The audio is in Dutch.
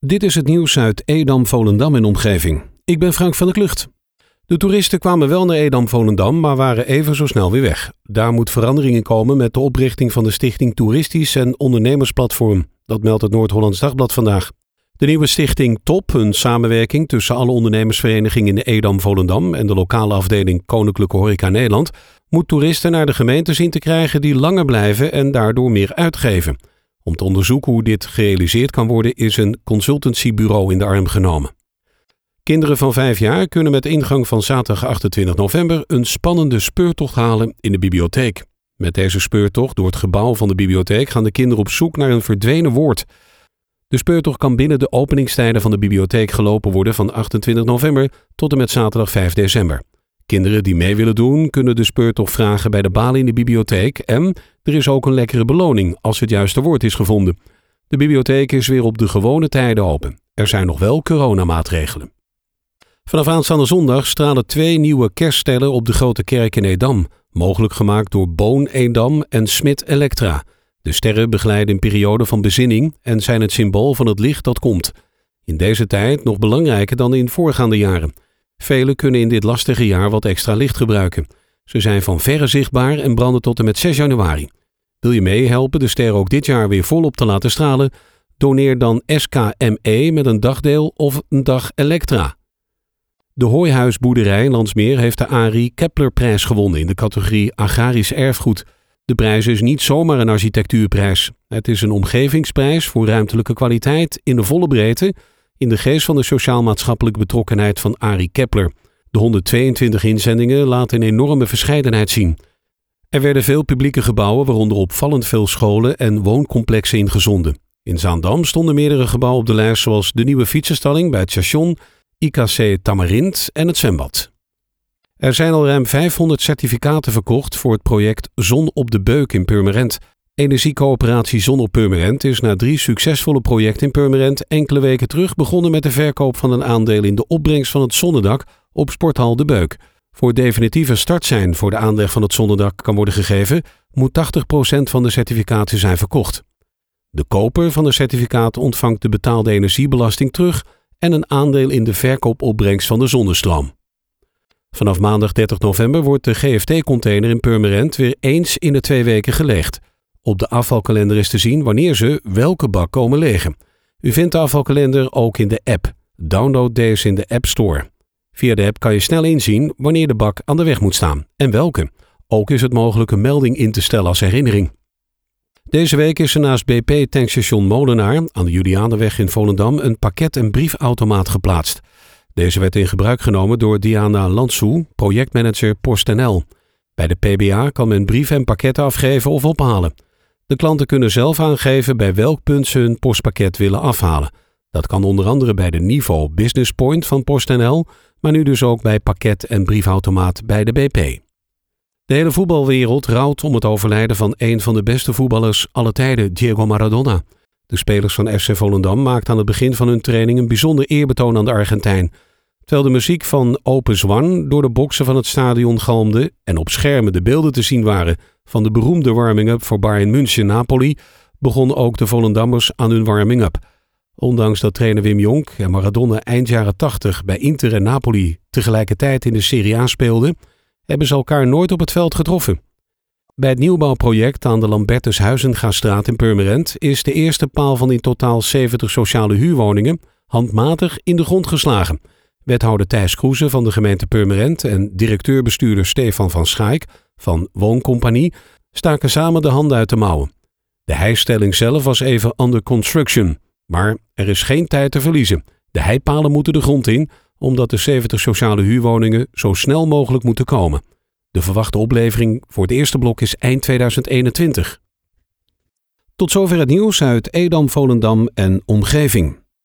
Dit is het nieuws uit Edam, Volendam en omgeving. Ik ben Frank van der Klucht. De toeristen kwamen wel naar Edam, Volendam, maar waren even zo snel weer weg. Daar moet verandering in komen met de oprichting van de Stichting Toeristisch en Ondernemersplatform. Dat meldt het Noord-Hollands Dagblad vandaag. De nieuwe stichting TOP, een samenwerking tussen alle ondernemersverenigingen in Edam, Volendam en de lokale afdeling Koninklijke Horeca Nederland, moet toeristen naar de gemeente zien te krijgen die langer blijven en daardoor meer uitgeven. Om te onderzoeken hoe dit gerealiseerd kan worden, is een consultancybureau in de arm genomen. Kinderen van vijf jaar kunnen met ingang van zaterdag 28 november een spannende speurtocht halen in de bibliotheek. Met deze speurtocht door het gebouw van de bibliotheek gaan de kinderen op zoek naar een verdwenen woord. De speurtocht kan binnen de openingstijden van de bibliotheek gelopen worden van 28 november tot en met zaterdag 5 december. Kinderen die mee willen doen, kunnen de speurtocht vragen bij de balie in de bibliotheek en er is ook een lekkere beloning als het juiste woord is gevonden. De bibliotheek is weer op de gewone tijden open. Er zijn nog wel coronamaatregelen. Vanaf aanstaande zondag stralen twee nieuwe kerststellen op de Grote Kerk in Edam, mogelijk gemaakt door Boon Edam en Smit Electra. De sterren begeleiden een periode van bezinning en zijn het symbool van het licht dat komt. In deze tijd nog belangrijker dan in voorgaande jaren. Velen kunnen in dit lastige jaar wat extra licht gebruiken. Ze zijn van verre zichtbaar en branden tot en met 6 januari. Wil je meehelpen de sterren ook dit jaar weer volop te laten stralen? Doneer dan SKME met een dagdeel of een dag Elektra. De Hooihuisboerderij Landsmeer heeft de Arie Keplerprijs gewonnen in de categorie Agrarisch Erfgoed. De prijs is niet zomaar een architectuurprijs. Het is een omgevingsprijs voor ruimtelijke kwaliteit in de volle breedte, in de geest van de sociaal-maatschappelijke betrokkenheid van Arie Kepler. De 122 inzendingen laten een enorme verscheidenheid zien. Er werden veel publieke gebouwen, waaronder opvallend veel scholen en wooncomplexen ingezonden. In Zaandam stonden meerdere gebouwen op de lijst, zoals de nieuwe fietsenstalling bij het station, IKC Tamarind en het zwembad. Er zijn al ruim 500 certificaten verkocht voor het project Zon op de Beuk in Purmerend. Energiecoöperatie Zon op Purmerend is na drie succesvolle projecten in Purmerend enkele weken terug begonnen met de verkoop van een aandeel in de opbrengst van het zonnedak op Sporthal de Beuk. Voor definitieve start zijn voor de aanleg van het zonnedak kan worden gegeven, moet 80% van de certificaten zijn verkocht. De koper van de certificaat ontvangt de betaalde energiebelasting terug en een aandeel in de verkoopopbrengst van de zonnestroom. Vanaf maandag 30 november wordt de GFT-container in Purmerend weer eens in de twee weken gelegd. Op de afvalkalender is te zien wanneer ze welke bak komen legen. U vindt de afvalkalender ook in de app. Download deze in de App Store. Via de app kan je snel inzien wanneer de bak aan de weg moet staan en welke. Ook is het mogelijk een melding in te stellen als herinnering. Deze week is er naast BP tankstation Molenaar aan de Julianenweg in Volendam een pakket- en briefautomaat geplaatst. Deze werd in gebruik genomen door Diana Lansou, projectmanager PostNL. Bij de PBA kan men brieven en pakketten afgeven of ophalen. De klanten kunnen zelf aangeven bij welk punt ze hun postpakket willen afhalen. Dat kan onder andere bij de Niveau Business Point van PostNL, maar nu dus ook bij pakket- en briefautomaat bij de BP. De hele voetbalwereld rouwt om het overlijden van een van de beste voetballers alle tijden, Diego Maradona. De spelers van FC Volendam maakten aan het begin van hun training een bijzonder eerbetoon aan de Argentijn. Terwijl de muziek van Open Zwan door de boksen van het stadion galmde en op schermen de beelden te zien waren van de beroemde warming-up voor Bayern München-Napoli, begonnen ook de Volendammers aan hun warming-up. Ondanks dat trainer Wim Jonk en Maradona eind jaren 80 bij Inter en Napoli tegelijkertijd in de Serie A speelden, hebben ze elkaar nooit op het veld getroffen. Bij het nieuwbouwproject aan de Lambertus Huizengastraat in Purmerend is de eerste paal van in totaal 70 sociale huurwoningen handmatig in de grond geslagen. Wethouder Thijs Kroeze van de gemeente Purmerend en directeur-bestuurder Stefan van Schaik van Wooncompagnie staken samen de handen uit de mouwen. De heistelling zelf was even under construction, maar er is geen tijd te verliezen. De heipalen moeten de grond in, omdat de 70 sociale huurwoningen zo snel mogelijk moeten komen. De verwachte oplevering voor het eerste blok is eind 2021. Tot zover het nieuws uit Edam, Volendam en omgeving.